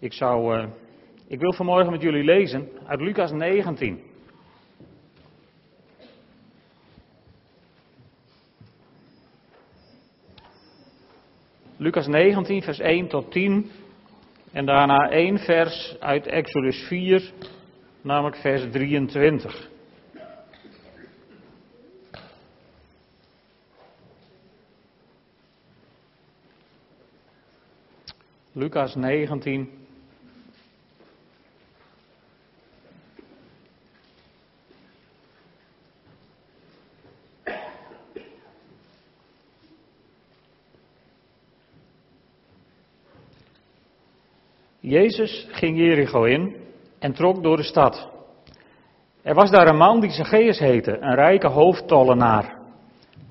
Ik, zou, uh, ik wil vanmorgen met jullie lezen uit Lucas 19. Lucas 19, vers 1 tot 10. En daarna één vers uit Exodus 4, namelijk vers 23. Lucas 19. Jezus ging Jericho in en trok door de stad. Er was daar een man die Zacchaeus heette, een rijke hoofdtollenaar.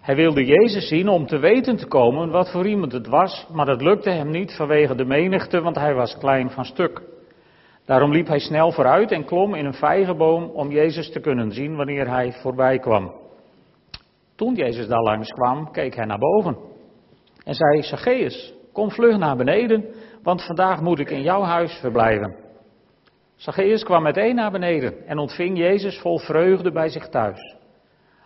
Hij wilde Jezus zien om te weten te komen wat voor iemand het was, maar dat lukte hem niet vanwege de menigte, want hij was klein van stuk. Daarom liep hij snel vooruit en klom in een vijgenboom om Jezus te kunnen zien wanneer hij voorbij kwam. Toen Jezus daar langs kwam, keek hij naar boven en zei: Zacchaeus, kom vlug naar beneden, want vandaag moet ik in jouw huis verblijven. Zacchaeus kwam meteen naar beneden en ontving Jezus vol vreugde bij zich thuis.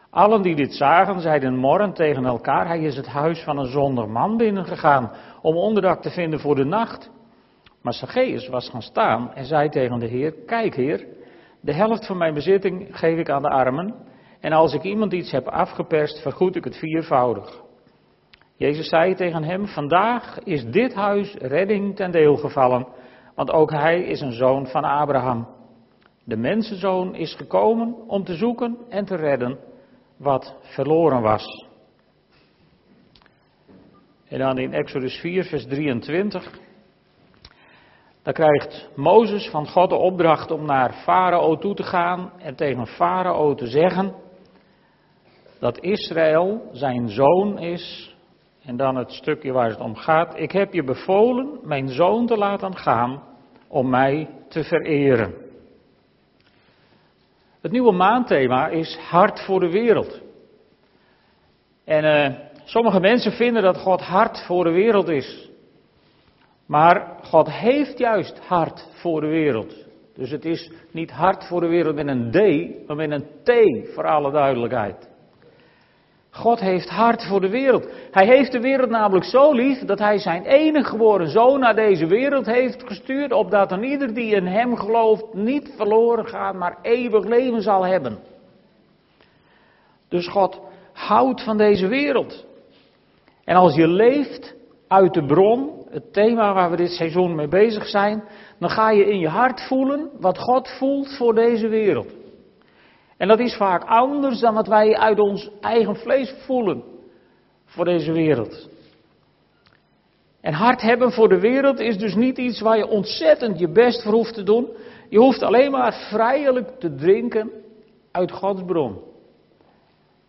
Allen die dit zagen, zeiden morren tegen elkaar, hij is het huis van een zonder man binnengegaan om onderdak te vinden voor de nacht. Maar Zacchaeus was gaan staan en zei tegen de Heer, kijk Heer, de helft van mijn bezitting geef ik aan de armen, en als ik iemand iets heb afgeperst, vergoed ik het viervoudig. Jezus zei tegen hem, vandaag is dit huis redding ten deel gevallen, want ook hij is een zoon van Abraham. De mensenzoon is gekomen om te zoeken en te redden wat verloren was. En dan in Exodus 4, vers 23. Dan krijgt Mozes van God de opdracht om naar Farao toe te gaan en tegen Farao te zeggen dat Israël zijn zoon is. En dan het stukje waar het om gaat. Ik heb je bevolen mijn zoon te laten gaan om mij te vereren. Het nieuwe maandthema is hart voor de wereld. En uh, sommige mensen vinden dat God hart voor de wereld is. Maar God heeft juist hart voor de wereld. Dus het is niet hart voor de wereld met een D, maar met een T voor alle duidelijkheid. God heeft hart voor de wereld. Hij heeft de wereld namelijk zo lief dat hij zijn enige geboren zoon naar deze wereld heeft gestuurd, opdat een ieder die in hem gelooft niet verloren gaat, maar eeuwig leven zal hebben. Dus God houdt van deze wereld. En als je leeft uit de bron, het thema waar we dit seizoen mee bezig zijn, dan ga je in je hart voelen wat God voelt voor deze wereld. En dat is vaak anders dan wat wij uit ons eigen vlees voelen voor deze wereld. En hart hebben voor de wereld is dus niet iets waar je ontzettend je best voor hoeft te doen. Je hoeft alleen maar vrijelijk te drinken uit Gods bron.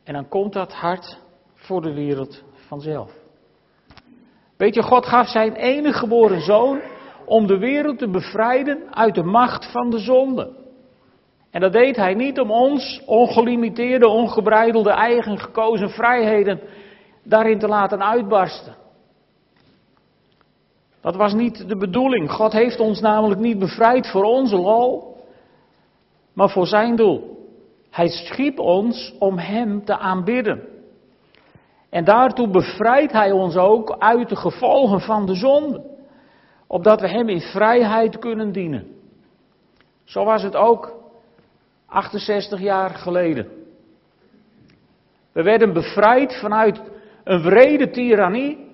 En dan komt dat hart voor de wereld vanzelf. Weet je, God gaf zijn enige geboren zoon om de wereld te bevrijden uit de macht van de zonde. En dat deed hij niet om ons ongelimiteerde, ongebreidelde, eigen gekozen vrijheden daarin te laten uitbarsten. Dat was niet de bedoeling. God heeft ons namelijk niet bevrijd voor onze lol, maar voor zijn doel. Hij schiep ons om Hem te aanbidden. En daartoe bevrijdt Hij ons ook uit de gevolgen van de zonde, opdat we Hem in vrijheid kunnen dienen. Zo was het ook 68 jaar geleden. We werden bevrijd vanuit een vrede tirannie.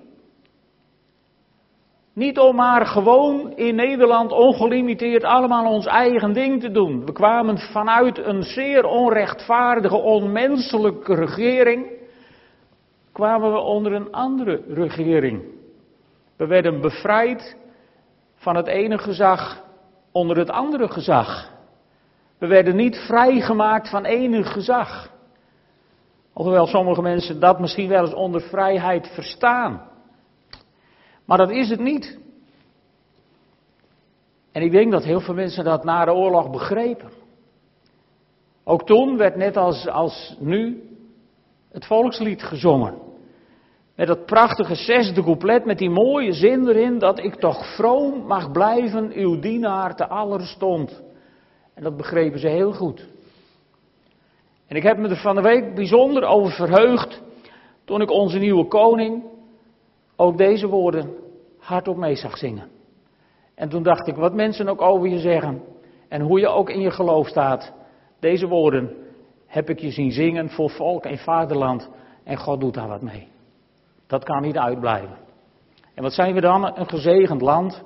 Niet om maar gewoon in Nederland ongelimiteerd allemaal ons eigen ding te doen. We kwamen vanuit een zeer onrechtvaardige, onmenselijke regering. kwamen we onder een andere regering. We werden bevrijd van het ene gezag onder het andere gezag. We werden niet vrijgemaakt van enig gezag. Alhoewel sommige mensen dat misschien wel eens onder vrijheid verstaan. Maar dat is het niet. En ik denk dat heel veel mensen dat na de oorlog begrepen. Ook toen werd net als, als nu het volkslied gezongen. Met dat prachtige zesde couplet met die mooie zin erin dat ik toch vroom mag blijven, uw dienaar te aller stond. En dat begrepen ze heel goed. En ik heb me er van de week bijzonder over verheugd toen ik onze nieuwe koning ook deze woorden hardop mee zag zingen. En toen dacht ik, wat mensen ook over je zeggen en hoe je ook in je geloof staat, deze woorden heb ik je zien zingen voor volk en vaderland en God doet daar wat mee. Dat kan niet uitblijven. En wat zijn we dan? Een gezegend land,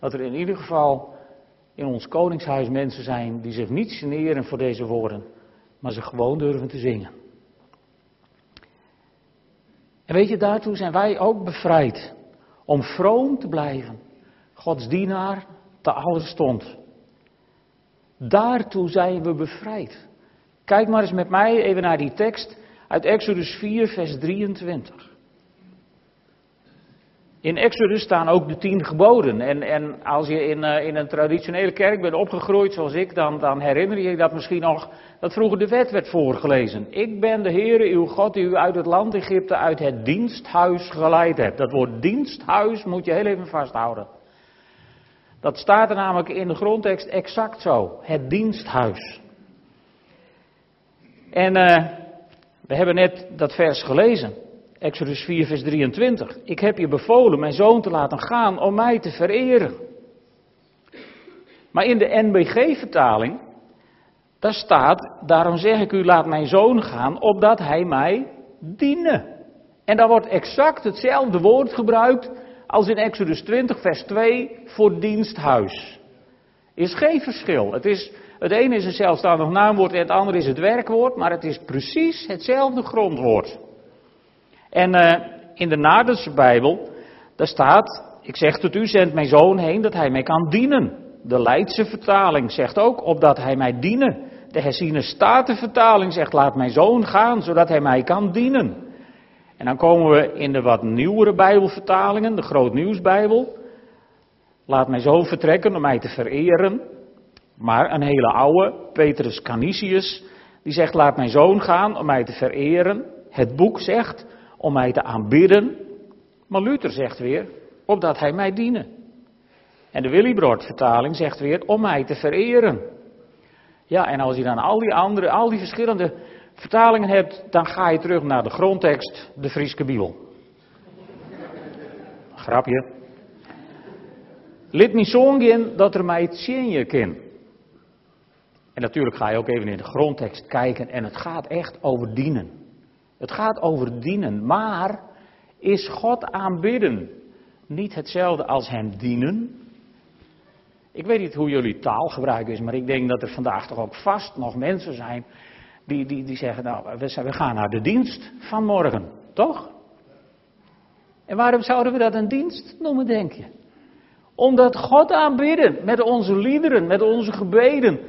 dat er in ieder geval in ons koningshuis mensen zijn die zich niet generen voor deze woorden, maar ze gewoon durven te zingen. En weet je, daartoe zijn wij ook bevrijd. Om vroom te blijven. Gods dienaar te aller stond. Daartoe zijn we bevrijd. Kijk maar eens met mij even naar die tekst uit Exodus 4, vers 23. In Exodus staan ook de tien geboden. En, en als je in, uh, in een traditionele kerk bent opgegroeid zoals ik, dan, dan herinner je je dat misschien nog dat vroeger de wet werd voorgelezen. Ik ben de Heere uw God die u uit het land Egypte, uit het diensthuis geleid hebt. Dat woord diensthuis moet je heel even vasthouden. Dat staat er namelijk in de grondtekst exact zo. Het diensthuis. En uh, we hebben net dat vers gelezen. Exodus 4, vers 23. Ik heb je bevolen mijn zoon te laten gaan om mij te vereren. Maar in de NBG-vertaling, daar staat, daarom zeg ik u, laat mijn zoon gaan, opdat hij mij dienen. En daar wordt exact hetzelfde woord gebruikt als in Exodus 20, vers 2 voor diensthuis. Is geen verschil. Het, is, het ene is een zelfstandig naamwoord en het andere is het werkwoord, maar het is precies hetzelfde grondwoord. En uh, in de Naderse Bijbel, daar staat, ik zeg tot u, zend mijn zoon heen dat hij mij kan dienen. De Leidse vertaling zegt ook, opdat hij mij dienen. De herziene Statenvertaling zegt, laat mijn zoon gaan, zodat hij mij kan dienen. En dan komen we in de wat nieuwere Bijbelvertalingen, de Grootnieuwsbijbel. Laat mijn zoon vertrekken om mij te vereren. Maar een hele oude, Petrus Canisius, die zegt, laat mijn zoon gaan om mij te vereren. Het boek zegt, om mij te aanbidden. Maar Luther zegt weer, opdat hij mij dienen. En de Willibrord vertaling zegt weer, om mij te vereren. Ja, en als je dan al die andere, al die verschillende vertalingen hebt, dan ga je terug naar de grondtekst, de Frieske Bijbel. Grapje. Lid zongen dat er mij je ken. En natuurlijk ga je ook even in de grondtekst kijken en het gaat echt over dienen. Het gaat over dienen. Maar is God aanbidden niet hetzelfde als hem dienen? Ik weet niet hoe jullie taalgebruik is, maar ik denk dat er vandaag toch ook vast nog mensen zijn die, die, die zeggen, nou, we gaan naar de dienst van morgen, toch? En waarom zouden we dat een dienst noemen, denk je? Omdat God aanbidden met onze liederen, met onze gebeden,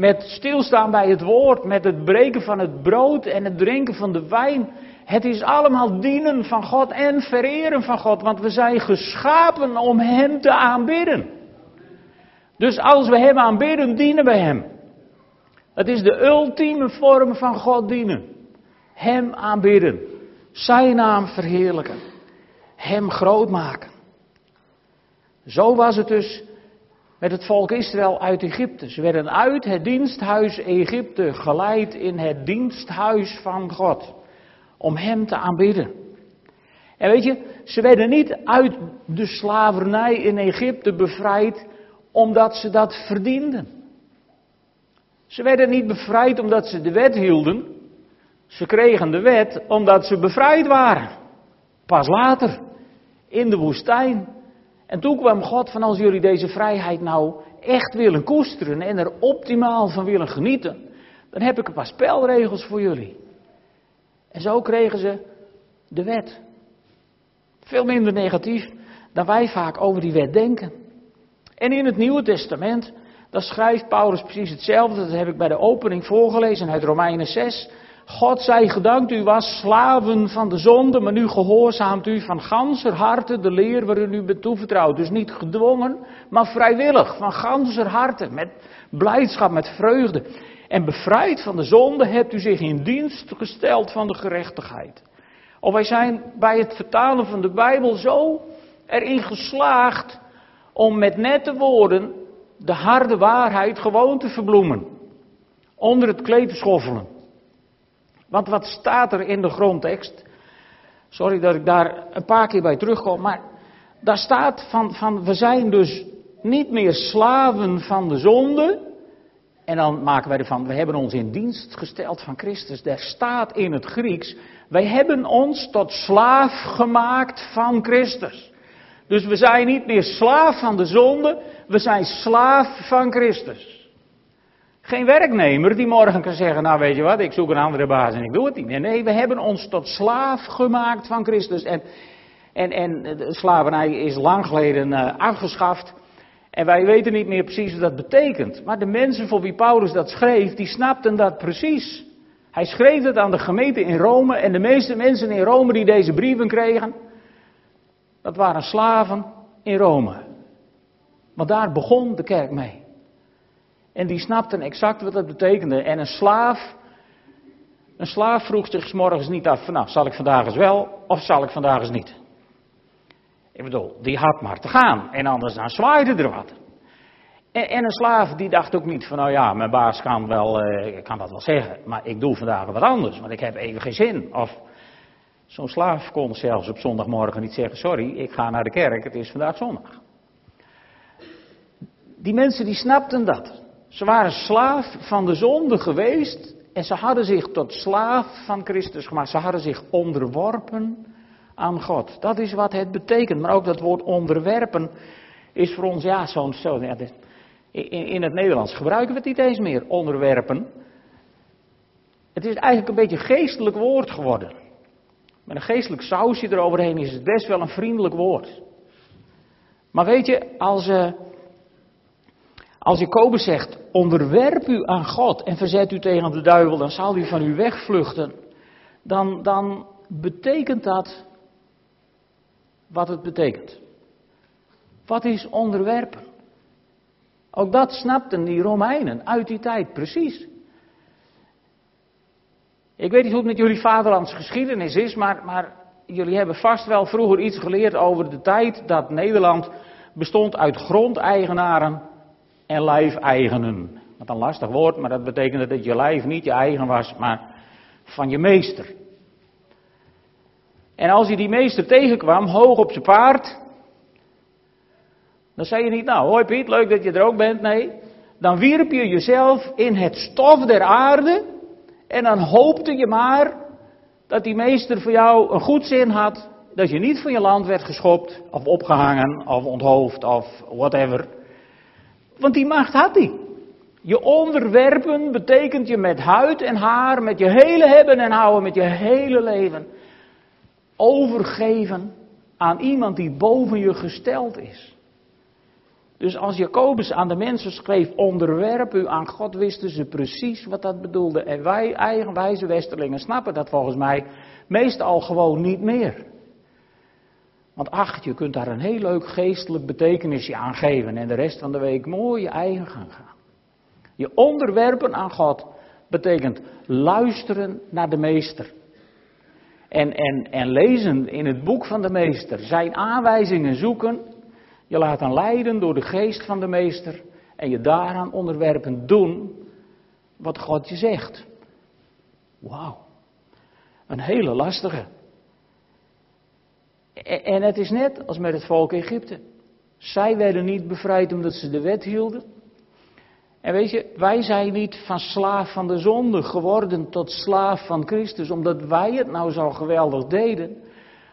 met stilstaan bij het woord, met het breken van het brood en het drinken van de wijn. Het is allemaal dienen van God en vereren van God, want we zijn geschapen om Hem te aanbidden. Dus als we Hem aanbidden, dienen we Hem. Het is de ultieme vorm van God dienen. Hem aanbidden. Zijn naam verheerlijken. Hem groot maken. Zo was het dus met het volk Israël uit Egypte. Ze werden uit het diensthuis Egypte geleid in het diensthuis van God. Om Hem te aanbidden. En weet je, ze werden niet uit de slavernij in Egypte bevrijd omdat ze dat verdienden. Ze werden niet bevrijd omdat ze de wet hielden. Ze kregen de wet omdat ze bevrijd waren. Pas later, in de woestijn, en toen kwam God van als jullie deze vrijheid nou echt willen koesteren en er optimaal van willen genieten, dan heb ik een paar spelregels voor jullie. En zo kregen ze de wet. Veel minder negatief dan wij vaak over die wet denken. En in het Nieuwe Testament, daar schrijft Paulus precies hetzelfde. Dat heb ik bij de opening voorgelezen uit Romeinen 6. God zij gedankt, u was slaven van de zonde, maar nu gehoorzaamt u van ganser harte de leer waarin u bent toevertrouwd. Dus niet gedwongen, maar vrijwillig, van ganser harte, met blijdschap, met vreugde. En bevrijd van de zonde hebt u zich in dienst gesteld van de gerechtigheid. Of wij zijn bij het vertalen van de Bijbel zo erin geslaagd om met nette woorden de harde waarheid gewoon te verbloemen. Onder het kleed te schoffelen. Want wat staat er in de grondtekst? Sorry dat ik daar een paar keer bij terugkom, maar daar staat van, van we zijn dus niet meer slaven van de zonde. En dan maken wij ervan, we hebben ons in dienst gesteld van Christus. Daar staat in het Grieks, wij hebben ons tot slaaf gemaakt van Christus. Dus we zijn niet meer slaaf van de zonde, we zijn slaaf van Christus. Geen werknemer die morgen kan zeggen, nou weet je wat, ik zoek een andere baas en ik doe het niet meer. Nee, we hebben ons tot slaaf gemaakt van Christus. En, en, en de slavernij is lang geleden uh, afgeschaft. En wij weten niet meer precies wat dat betekent. Maar de mensen voor wie Paulus dat schreef, die snapten dat precies. Hij schreef het aan de gemeente in Rome en de meeste mensen in Rome die deze brieven kregen, dat waren slaven in Rome. Want daar begon de kerk mee. En die snapten exact wat dat betekende. En een slaaf, een slaaf vroeg zich morgens niet af, nou, zal ik vandaag eens wel of zal ik vandaag eens niet? Ik bedoel, die had maar te gaan. En anders dan zwaaide er wat. En, en, een slaaf die dacht ook niet van, nou ja, mijn baas kan, wel, uh, kan dat wel zeggen, maar ik doe vandaag wat anders, want ik heb even geen zin. Of zo'n slaaf kon zelfs op zondagmorgen niet zeggen, sorry, ik ga naar de kerk, het is vandaag zondag. Die mensen die snapten dat. Ze waren slaaf van de zonde geweest en ze hadden zich tot slaaf van Christus gemaakt. Ze hadden zich onderworpen aan God. Dat is wat het betekent. Maar ook dat woord onderwerpen is voor ons, ja, zo'n. Zo, ja, in, in het Nederlands gebruiken we het niet eens meer, onderwerpen. Het is eigenlijk een beetje een geestelijk woord geworden. Met een geestelijk sausje eroverheen is het best wel een vriendelijk woord. Maar weet je, als, uh, als Jacobus zegt, onderwerp u aan God en verzet u tegen de duivel, dan zal hij van u wegvluchten. Dan, dan betekent dat wat het betekent. Wat is onderwerpen? Ook dat snapten die Romeinen uit die tijd precies. Ik weet niet hoe het met jullie vaderlands geschiedenis is, maar, maar jullie hebben vast wel vroeger iets geleerd over de tijd dat Nederland bestond uit grondeigenaren en lijfeigenen. Wat een lastig woord, maar dat betekende dat je lijf niet je eigen was, maar van je meester. En als je die meester tegenkwam, hoog op zijn paard, dan zei je niet, nou hoi Piet, leuk dat je er ook bent. Nee, dan wierp je jezelf in het stof der aarde en dan hoopte je maar dat die meester voor jou een goed zin had. Dat je niet van je land werd geschopt of opgehangen of onthoofd of whatever. Want die macht had hij. Je onderwerpen betekent je met huid en haar, met je hele hebben en houden, met je hele leven overgeven aan iemand die boven je gesteld is. Dus als Jacobus aan de mensen schreef, onderwerp u aan God, wisten ze precies wat dat bedoelde. En wij, eigenwijze Westerlingen, snappen dat volgens mij meestal gewoon niet meer. Want ach, je kunt daar een heel leuk geestelijk betekenisje aan geven en de rest van de week mooi je eigen gaan gaan. Je onderwerpen aan God betekent luisteren naar de meester. En, en, en lezen in het boek van de meester, zijn aanwijzingen zoeken je laat dan leiden door de geest van de meester en je daaraan onderwerpen doen wat God je zegt. Wauw. Een hele lastige. En het is net als met het volk Egypte. Zij werden niet bevrijd omdat ze de wet hielden. En weet je, wij zijn niet van slaaf van de zonde geworden tot slaaf van Christus, omdat wij het nou zo geweldig deden.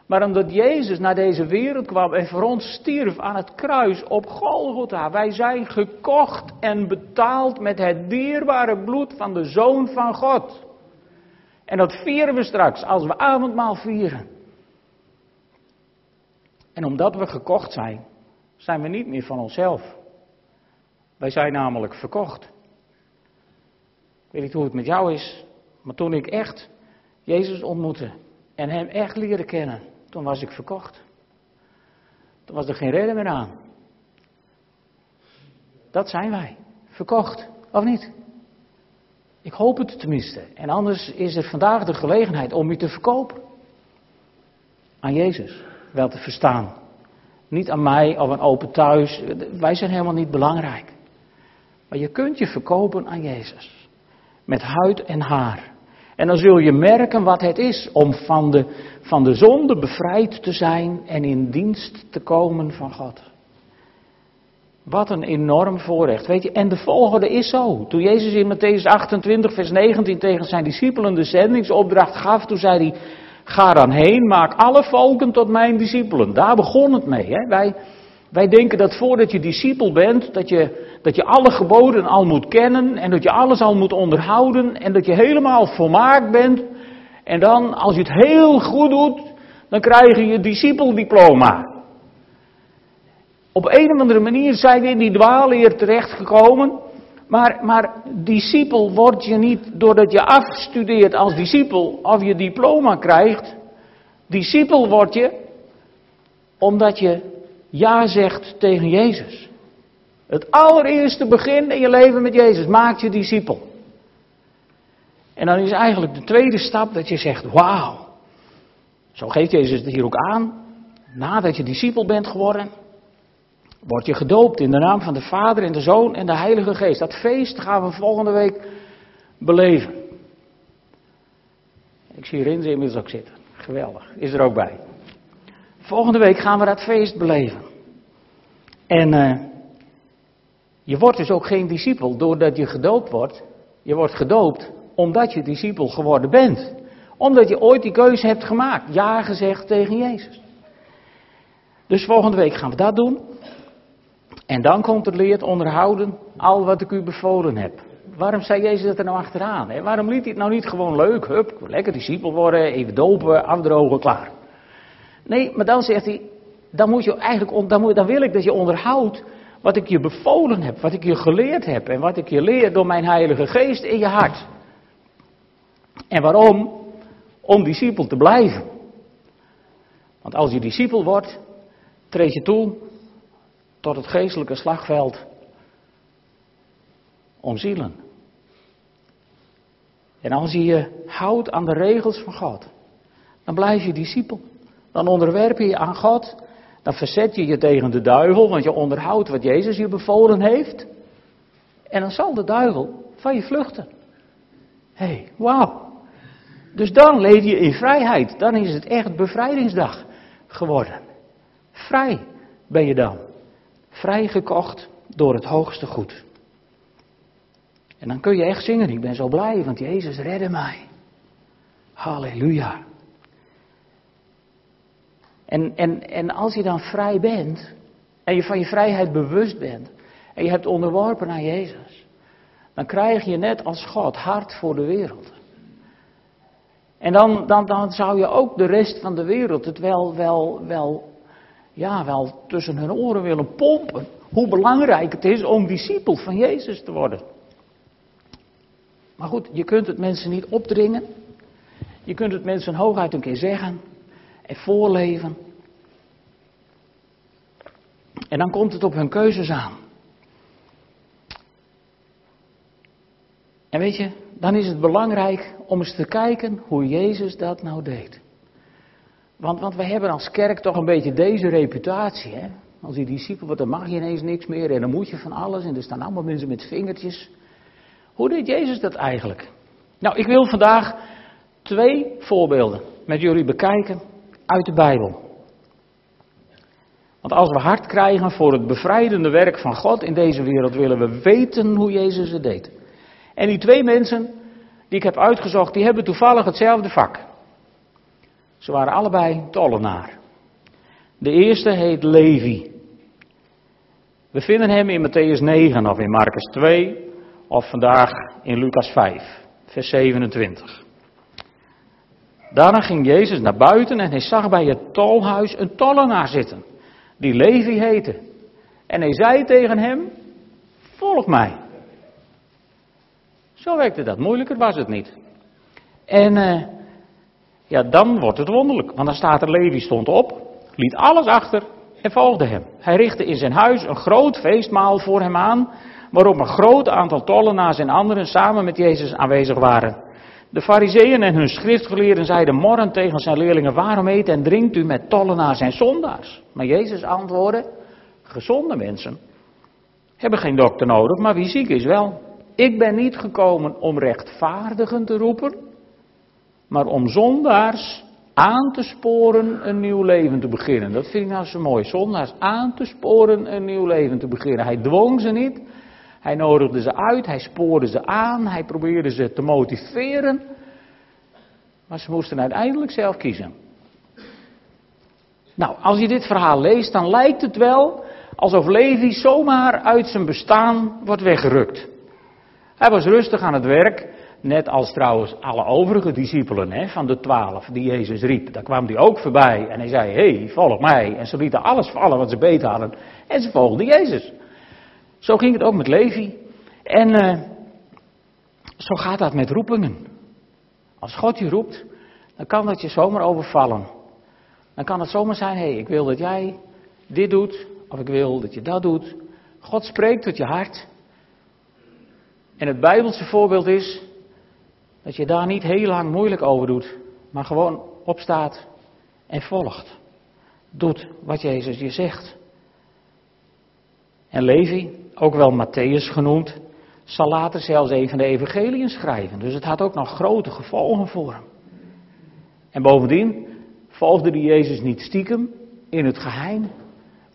Maar omdat Jezus naar deze wereld kwam en voor ons stierf aan het kruis op Golgotha. Wij zijn gekocht en betaald met het dierbare bloed van de Zoon van God. En dat vieren we straks als we avondmaal vieren. En omdat we gekocht zijn, zijn we niet meer van onszelf. Wij zijn namelijk verkocht. Ik weet niet hoe het met jou is, maar toen ik echt Jezus ontmoette en Hem echt leerde kennen, toen was ik verkocht. Toen was er geen reden meer aan. Dat zijn wij. Verkocht, of niet? Ik hoop het tenminste. En anders is er vandaag de gelegenheid om je te verkopen. aan Jezus wel te verstaan. Niet aan mij of een open thuis. Wij zijn helemaal niet belangrijk. Maar je kunt je verkopen aan Jezus. Met huid en haar. En dan zul je merken wat het is om van de, van de zonde bevrijd te zijn en in dienst te komen van God. Wat een enorm voorrecht. Weet je, en de volgende is zo. Toen Jezus in Matthäus 28, vers 19 tegen zijn discipelen de zendingsopdracht gaf, toen zei hij: Ga dan heen, maak alle volken tot mijn discipelen. Daar begon het mee. Hè? Wij, wij denken dat voordat je discipel bent, dat je, dat je alle geboden al moet kennen en dat je alles al moet onderhouden en dat je helemaal volmaakt bent. En dan, als je het heel goed doet, dan krijg je je discipeldiploma. Op een of andere manier zijn we in die dwaalleer terechtgekomen. Maar, maar discipel word je niet doordat je afstudeert als discipel of je diploma krijgt. Discipel word je omdat je ja zegt tegen Jezus. Het allereerste begin in je leven met Jezus maakt je discipel. En dan is eigenlijk de tweede stap dat je zegt, wauw. Zo geeft Jezus het hier ook aan. Nadat je discipel bent geworden, word je gedoopt in de naam van de Vader en de Zoon en de Heilige Geest. Dat feest gaan we volgende week beleven. Ik zie Rinze inmiddels ook zitten. Geweldig. Is er ook bij. Volgende week gaan we dat feest beleven. En uh, je wordt dus ook geen discipel doordat je gedoopt wordt. Je wordt gedoopt omdat je discipel geworden bent. Omdat je ooit die keuze hebt gemaakt. Ja gezegd tegen Jezus. Dus volgende week gaan we dat doen. En dan komt het leert onderhouden al wat ik u bevolen heb. Waarom zei Jezus dat er nou achteraan? Hè? Waarom liet hij het nou niet gewoon leuk, hup, lekker discipel worden, even dopen, afdrogen, klaar. Nee, maar dan zegt hij, dan, moet je eigenlijk, dan, moet, dan wil ik dat je onderhoudt wat ik je bevolen heb, wat ik je geleerd heb en wat ik je leer door mijn Heilige Geest in je hart. En waarom? Om discipel te blijven. Want als je discipel wordt, treed je toe tot het geestelijke slagveld om zielen. En als je je houdt aan de regels van God, dan blijf je discipel. Dan onderwerp je je aan God. Dan verzet je je tegen de duivel, want je onderhoudt wat Jezus je bevolen heeft. En dan zal de duivel van je vluchten. Hé, hey, wauw. Dus dan leef je in vrijheid. Dan is het echt bevrijdingsdag geworden. Vrij ben je dan. Vrijgekocht door het hoogste goed. En dan kun je echt zingen, ik ben zo blij, want Jezus redde mij. Halleluja. En, en, en als je dan vrij bent, en je van je vrijheid bewust bent, en je hebt onderworpen aan Jezus, dan krijg je net als God hart voor de wereld. En dan, dan, dan zou je ook de rest van de wereld het wel, wel, wel ja, wel tussen hun oren willen pompen. Hoe belangrijk het is om discipel van Jezus te worden. Maar goed, je kunt het mensen niet opdringen. Je kunt het mensen hooguit een keer zeggen en voorleven. En dan komt het op hun keuzes aan. En weet je, dan is het belangrijk om eens te kijken hoe Jezus dat nou deed. Want, want we hebben als kerk toch een beetje deze reputatie. Hè? Als die discipel wordt, dan mag je ineens niks meer en dan moet je van alles. En er staan allemaal mensen met vingertjes. Hoe deed Jezus dat eigenlijk? Nou, ik wil vandaag twee voorbeelden met jullie bekijken uit de Bijbel. Want als we hart krijgen voor het bevrijdende werk van God in deze wereld, willen we weten hoe Jezus het deed. En die twee mensen die ik heb uitgezocht, die hebben toevallig hetzelfde vak. Ze waren allebei tollenaar. De eerste heet Levi. We vinden hem in Matthäus 9 of in Marcus 2 of vandaag in Lucas 5, vers 27. Daarna ging Jezus naar buiten en hij zag bij het tolhuis een tollenaar zitten, die Levi heette. En hij zei tegen hem, volg mij. Zo werkte dat, moeilijker was het niet. En uh, ja, dan wordt het wonderlijk. Want dan staat er, Levi stond op, liet alles achter en volgde hem. Hij richtte in zijn huis een groot feestmaal voor hem aan, waarop een groot aantal tollenaars en anderen samen met Jezus aanwezig waren. De fariseeën en hun schriftgeleerden zeiden morgen tegen zijn leerlingen, waarom eet en drinkt u met tollenaars en zondaars? Maar Jezus antwoordde, gezonde mensen hebben geen dokter nodig, maar wie ziek is wel. Ik ben niet gekomen om rechtvaardigen te roepen, maar om zondaars aan te sporen een nieuw leven te beginnen. Dat vind ik nou zo mooi. Zondaars aan te sporen een nieuw leven te beginnen. Hij dwong ze niet. Hij nodigde ze uit. Hij spoorde ze aan. Hij probeerde ze te motiveren. Maar ze moesten uiteindelijk zelf kiezen. Nou, als je dit verhaal leest, dan lijkt het wel alsof Levi zomaar uit zijn bestaan wordt weggerukt. Hij was rustig aan het werk. Net als trouwens alle overige discipelen hè, van de twaalf die Jezus riep. Daar kwam hij ook voorbij en hij zei, hé, hey, volg mij. En ze lieten alles vallen wat ze beet hadden. En ze volgden Jezus. Zo ging het ook met Levi. En uh, zo gaat dat met roepingen. Als God je roept, dan kan dat je zomaar overvallen. Dan kan het zomaar zijn, hé, hey, ik wil dat jij dit doet, of ik wil dat je dat doet. God spreekt tot je hart. En het Bijbelse voorbeeld is dat je daar niet heel lang moeilijk over doet, maar gewoon opstaat en volgt. Doet wat Jezus je zegt. En Levi, ook wel Matthäus genoemd, zal later zelfs een van de evangeliën schrijven. Dus het had ook nog grote gevolgen voor hem. En bovendien volgde die Jezus niet stiekem in het geheim,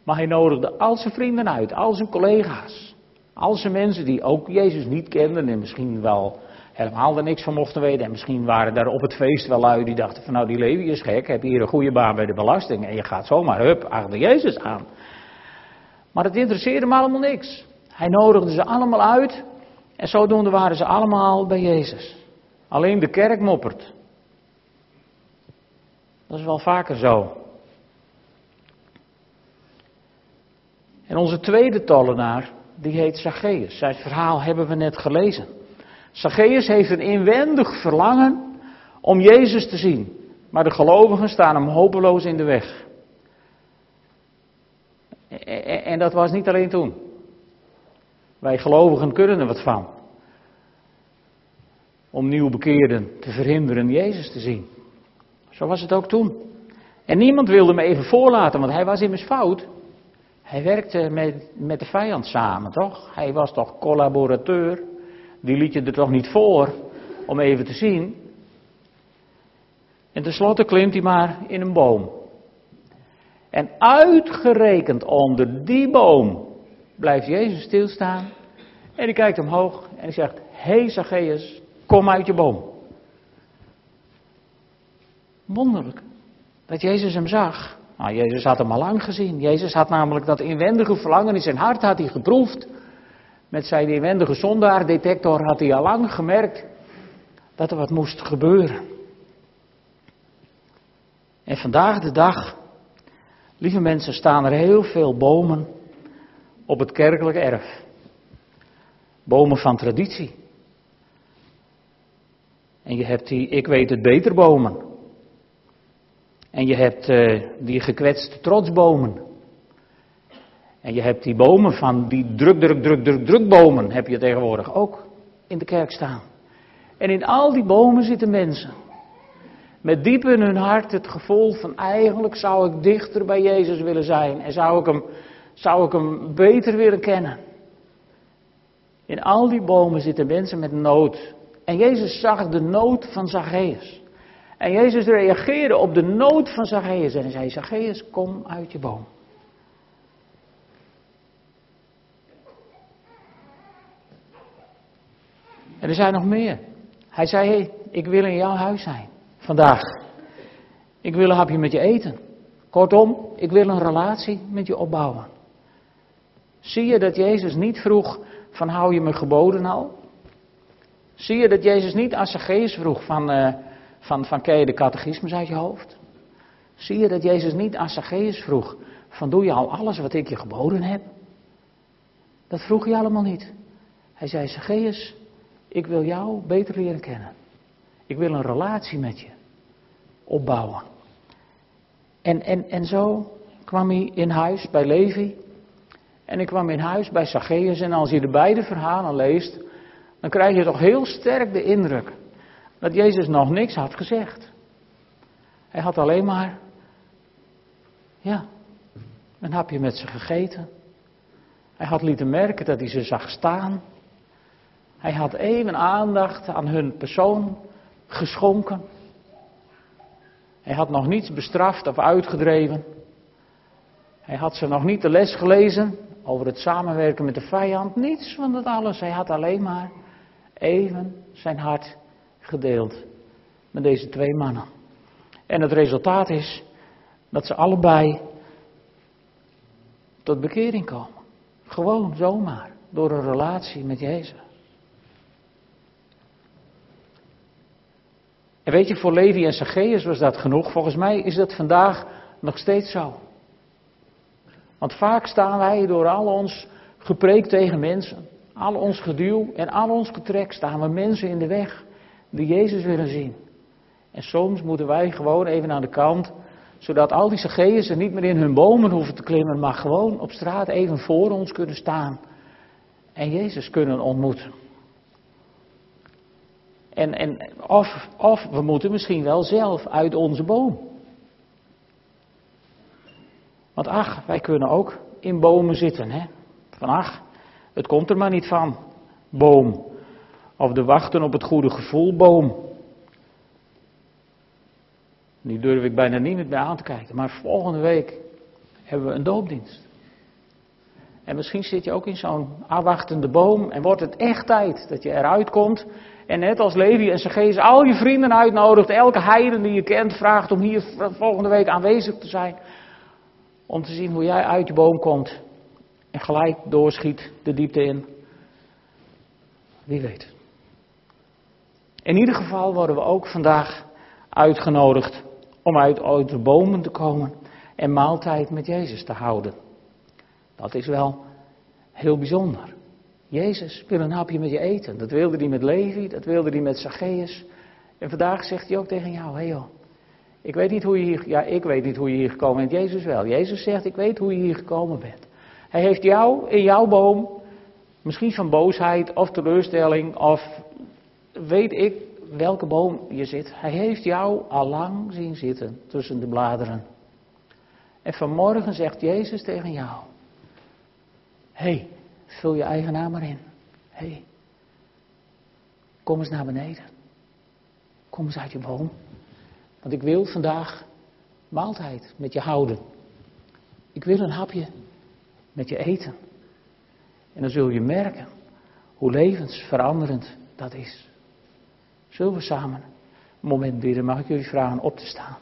maar hij nodigde al zijn vrienden uit, al zijn collega's, al zijn mensen die ook Jezus niet kenden en misschien wel helemaal er niks van mochten weten. En misschien waren daar op het feest wel lui die dachten van nou die Levi is gek, heb hier een goede baan bij de belasting en je gaat zomaar hup achter Jezus aan. Maar het interesseerde hem allemaal niks. Hij nodigde ze allemaal uit en zodoende waren ze allemaal bij Jezus. Alleen de kerk moppert. Dat is wel vaker zo. En onze tweede tollenaar, die heet Zacchaeus. Zijn verhaal hebben we net gelezen. Zacchaeus heeft een inwendig verlangen om Jezus te zien. Maar de gelovigen staan hem hopeloos in de weg. En dat was niet alleen toen. Wij gelovigen kunnen er wat van. Om nieuwbekeerden te verhinderen Jezus te zien. Zo was het ook toen. En niemand wilde hem even voorlaten, want hij was immers fout. Hij werkte met, met de vijand samen, toch? Hij was toch collaborateur. Die liet je er toch niet voor om even te zien. En tenslotte klimt hij maar in een boom. En uitgerekend onder die boom blijft Jezus stilstaan. En hij kijkt omhoog en hij zegt: Hé hey Zacchaeus, kom uit je boom. Wonderlijk dat Jezus hem zag. Nou, Jezus had hem al lang gezien. Jezus had namelijk dat inwendige verlangen in zijn hart had hij geproefd. Met zijn inwendige zondaardetector had hij al lang gemerkt dat er wat moest gebeuren. En vandaag de dag, lieve mensen, staan er heel veel bomen op het kerkelijk erf. Bomen van traditie. En je hebt die, ik weet het beter, bomen. En je hebt uh, die gekwetste trotsbomen. En je hebt die bomen van die druk, druk, druk, druk, drukbomen heb je tegenwoordig ook in de kerk staan. En in al die bomen zitten mensen. Met diep in hun hart het gevoel van eigenlijk zou ik dichter bij Jezus willen zijn. En zou ik hem, zou ik hem beter willen kennen. In al die bomen zitten mensen met nood. En Jezus zag de nood van Zacchaeus. En Jezus reageerde op de nood van Zacchaeus. En hij zei, Zacchaeus, kom uit je boom. En er zijn nog meer. Hij zei, ik wil in jouw huis zijn. Vandaag. Ik wil een hapje met je eten. Kortom, ik wil een relatie met je opbouwen. Zie je dat Jezus niet vroeg van hou je me geboden al? Zie je dat Jezus niet als Zacchaeus vroeg van, uh, van, van ken je de catechismus uit je hoofd? Zie je dat Jezus niet als Zacchaeus vroeg van doe je al alles wat ik je geboden heb? Dat vroeg hij allemaal niet. Hij zei Zacchaeus, ik wil jou beter leren kennen. Ik wil een relatie met je opbouwen. En, en, en zo kwam hij in huis bij Levi. En ik kwam in huis bij Zacchaeus. En als je de beide verhalen leest, dan krijg je toch heel sterk de indruk dat Jezus nog niks had gezegd. Hij had alleen maar, ja, een hapje met ze gegeten. Hij had lieten merken dat hij ze zag staan. Hij had even aandacht aan hun persoon geschonken. Hij had nog niets bestraft of uitgedreven. Hij had ze nog niet de les gelezen over het samenwerken met de vijand. Niets van dat alles. Hij had alleen maar even zijn hart gedeeld met deze twee mannen. En het resultaat is dat ze allebei tot bekering komen. Gewoon zomaar, door een relatie met Jezus. En weet je, voor Levi en Zacchaeus was dat genoeg. Volgens mij is dat vandaag nog steeds zo. Want vaak staan wij door al ons gepreek tegen mensen, al ons geduw en al ons getrek, staan we mensen in de weg die Jezus willen zien. En soms moeten wij gewoon even aan de kant, zodat al die Zacchaeus er niet meer in hun bomen hoeven te klimmen, maar gewoon op straat even voor ons kunnen staan en Jezus kunnen ontmoeten. En, en of, of we moeten misschien wel zelf uit onze boom. Want ach, wij kunnen ook in bomen zitten. Hè? Van ach, het komt er maar niet van. Boom. Of de wachten op het goede gevoel boom. Nu durf ik bijna niet meer aan te kijken. Maar volgende week hebben we een doopdienst. En misschien zit je ook in zo'n afwachtende boom en wordt het echt tijd dat je eruit komt. En net als Levi en Zacchaeus al je vrienden uitnodigt, elke heiden die je kent vraagt om hier volgende week aanwezig te zijn. Om te zien hoe jij uit je boom komt en gelijk doorschiet de diepte in. Wie weet. In ieder geval worden we ook vandaag uitgenodigd om uit, uit de bomen te komen en maaltijd met Jezus te houden. Dat is wel heel bijzonder. Jezus wil een hapje met je eten. Dat wilde hij met Levi, dat wilde hij met Zacchaeus. En vandaag zegt hij ook tegen jou, hé hey joh, ik weet niet hoe je hier, ja ik weet niet hoe je hier gekomen bent, Jezus wel. Jezus zegt, ik weet hoe je hier gekomen bent. Hij heeft jou in jouw boom, misschien van boosheid of teleurstelling of weet ik welke boom je zit. Hij heeft jou al lang zien zitten tussen de bladeren. En vanmorgen zegt Jezus tegen jou, hé, hey, vul je eigen naam maar in. Hé, hey, kom eens naar beneden. Kom eens uit je boom. Want ik wil vandaag maaltijd met je houden. Ik wil een hapje met je eten. En dan zul je merken hoe levensveranderend dat is. Zullen we samen een moment bidden? Mag ik jullie vragen op te staan?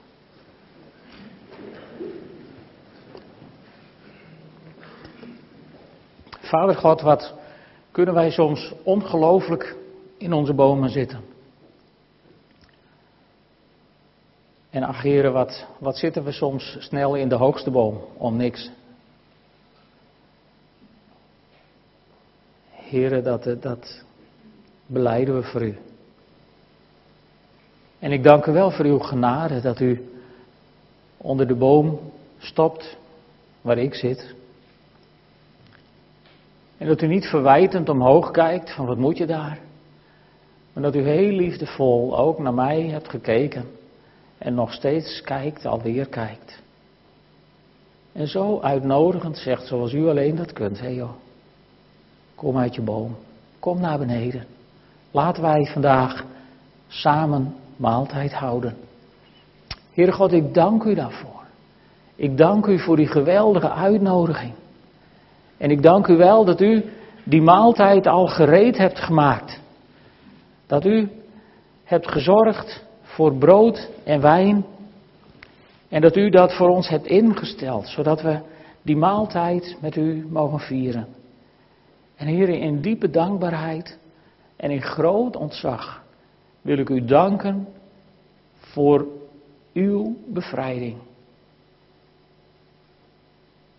Vader God, wat kunnen wij soms ongelooflijk in onze bomen zitten. En ach heren, wat, wat zitten we soms snel in de hoogste boom om niks. Heren, dat, dat beleiden we voor u. En ik dank u wel voor uw genade dat u onder de boom stopt waar ik zit. En dat u niet verwijtend omhoog kijkt van wat moet je daar. Maar dat u heel liefdevol ook naar mij hebt gekeken. En nog steeds kijkt, alweer kijkt. En zo uitnodigend zegt zoals u alleen dat kunt. Hé joh, kom uit je boom. Kom naar beneden. Laten wij vandaag samen maaltijd houden. Heere God, ik dank u daarvoor. Ik dank u voor die geweldige uitnodiging. En ik dank u wel dat u die maaltijd al gereed hebt gemaakt. Dat u hebt gezorgd voor brood en wijn. En dat u dat voor ons hebt ingesteld, zodat we die maaltijd met u mogen vieren. En heren, in diepe dankbaarheid en in groot ontzag wil ik u danken voor uw bevrijding.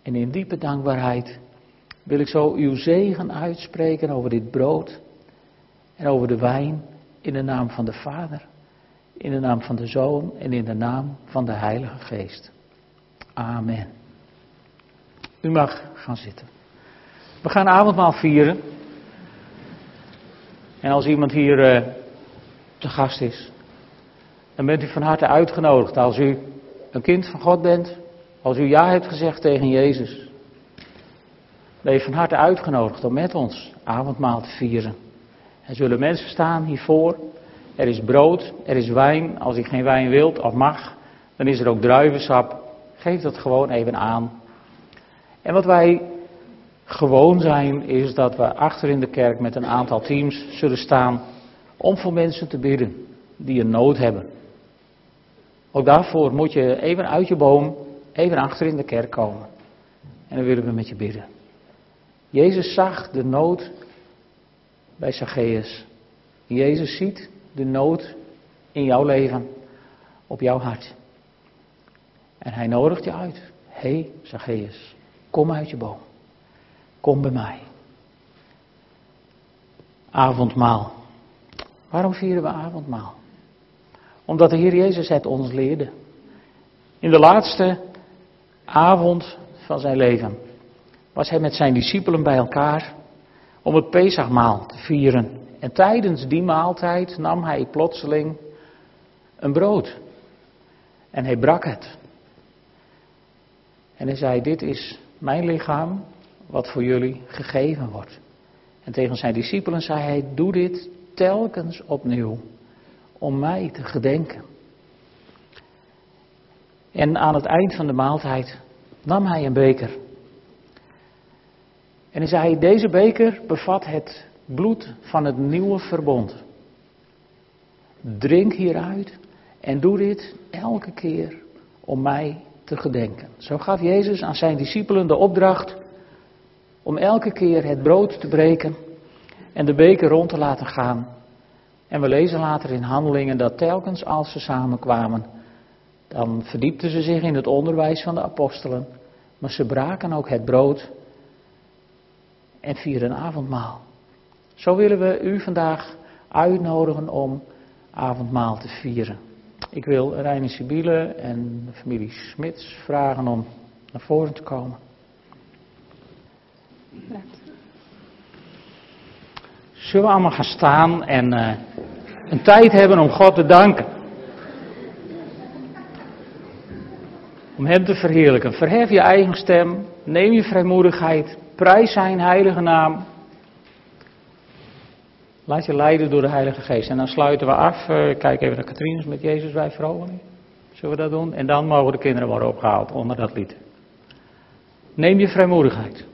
En in diepe dankbaarheid wil ik zo uw zegen uitspreken over dit brood en over de wijn in de naam van de Vader, in de naam van de Zoon en in de naam van de Heilige Geest. Amen. U mag gaan zitten. We gaan avondmaal vieren. En als iemand hier uh, te gast is, dan bent u van harte uitgenodigd. Als u een kind van God bent, als u ja hebt gezegd tegen Jezus, ben je van harte uitgenodigd om met ons avondmaal te vieren. Er zullen mensen staan hiervoor. Er is brood, er is wijn. Als u geen wijn wilt of mag, dan is er ook druivensap. Geef dat gewoon even aan. En wat wij gewoon zijn, is dat we achter in de kerk met een aantal teams zullen staan om voor mensen te bidden die een nood hebben. Ook daarvoor moet je even uit je boom, even achter in de kerk komen. En dan willen we met je bidden. Jezus zag de nood bij Zacchaeus. Jezus ziet de nood in jouw leven, op jouw hart. En hij nodigt je uit. Hé, hey, Zacchaeus, kom uit je boom. Kom bij mij. Avondmaal. Waarom vieren we avondmaal? Omdat de Heer Jezus het ons leerde. In de laatste avond van zijn leven was hij met zijn discipelen bij elkaar om het Pesachmaal te vieren. En tijdens die maaltijd nam hij plotseling een brood. En hij brak het. En hij zei, dit is mijn lichaam wat voor jullie gegeven wordt. En tegen zijn discipelen zei hij, doe dit telkens opnieuw om mij te gedenken. En aan het eind van de maaltijd nam hij een beker. En hij zei, deze beker bevat het bloed van het nieuwe verbond. Drink hieruit en doe dit elke keer om mij te gedenken. Zo gaf Jezus aan zijn discipelen de opdracht om elke keer het brood te breken en de beker rond te laten gaan. En we lezen later in handelingen dat telkens als ze samenkwamen, dan verdiepten ze zich in het onderwijs van de apostelen, maar ze braken ook het brood en vierden een avondmaal. Zo willen we u vandaag uitnodigen om avondmaal te vieren. Ik wil Reine Sibylle en de familie Smits vragen om naar voren te komen. Zullen we allemaal gaan staan en uh, een tijd hebben om God te danken? Om Hem te verheerlijken. Verhef je eigen stem, neem je vrijmoedigheid, prijs Zijn heilige naam. Laat je leiden door de Heilige Geest. En dan sluiten we af. Uh, kijk even naar Katrines met Jezus bij vrouwen. Zullen we dat doen? En dan mogen de kinderen worden opgehaald onder dat lied. Neem je vrijmoedigheid.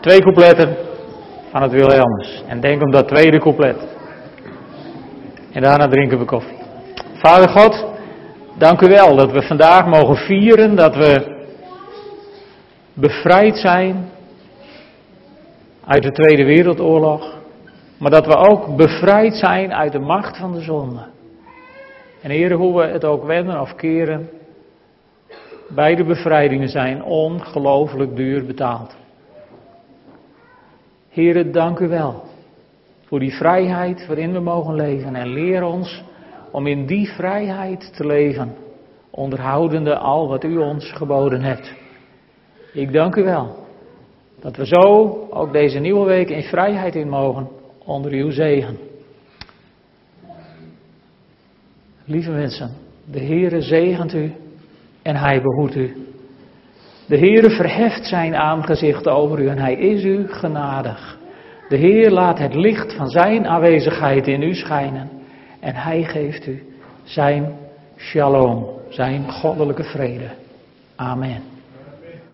Twee coupletten van het Wilhelmus. En denk om dat tweede couplet. En daarna drinken we koffie. Vader God, dank u wel dat we vandaag mogen vieren dat we bevrijd zijn uit de Tweede Wereldoorlog. Maar dat we ook bevrijd zijn uit de macht van de zonde. En heren, hoe we het ook wenden of keren, beide bevrijdingen zijn ongelooflijk duur betaald. Heren, dank u wel voor die vrijheid waarin we mogen leven. En leer ons om in die vrijheid te leven, onderhoudende al wat u ons geboden hebt. Ik dank u wel dat we zo ook deze nieuwe week in vrijheid in mogen onder uw zegen. Lieve mensen, de Heere zegent u en hij behoedt u. De Heere verheft zijn aangezicht over u en hij is u genadig. De Heer laat het licht van zijn aanwezigheid in u schijnen en hij geeft u zijn shalom, zijn goddelijke vrede. Amen.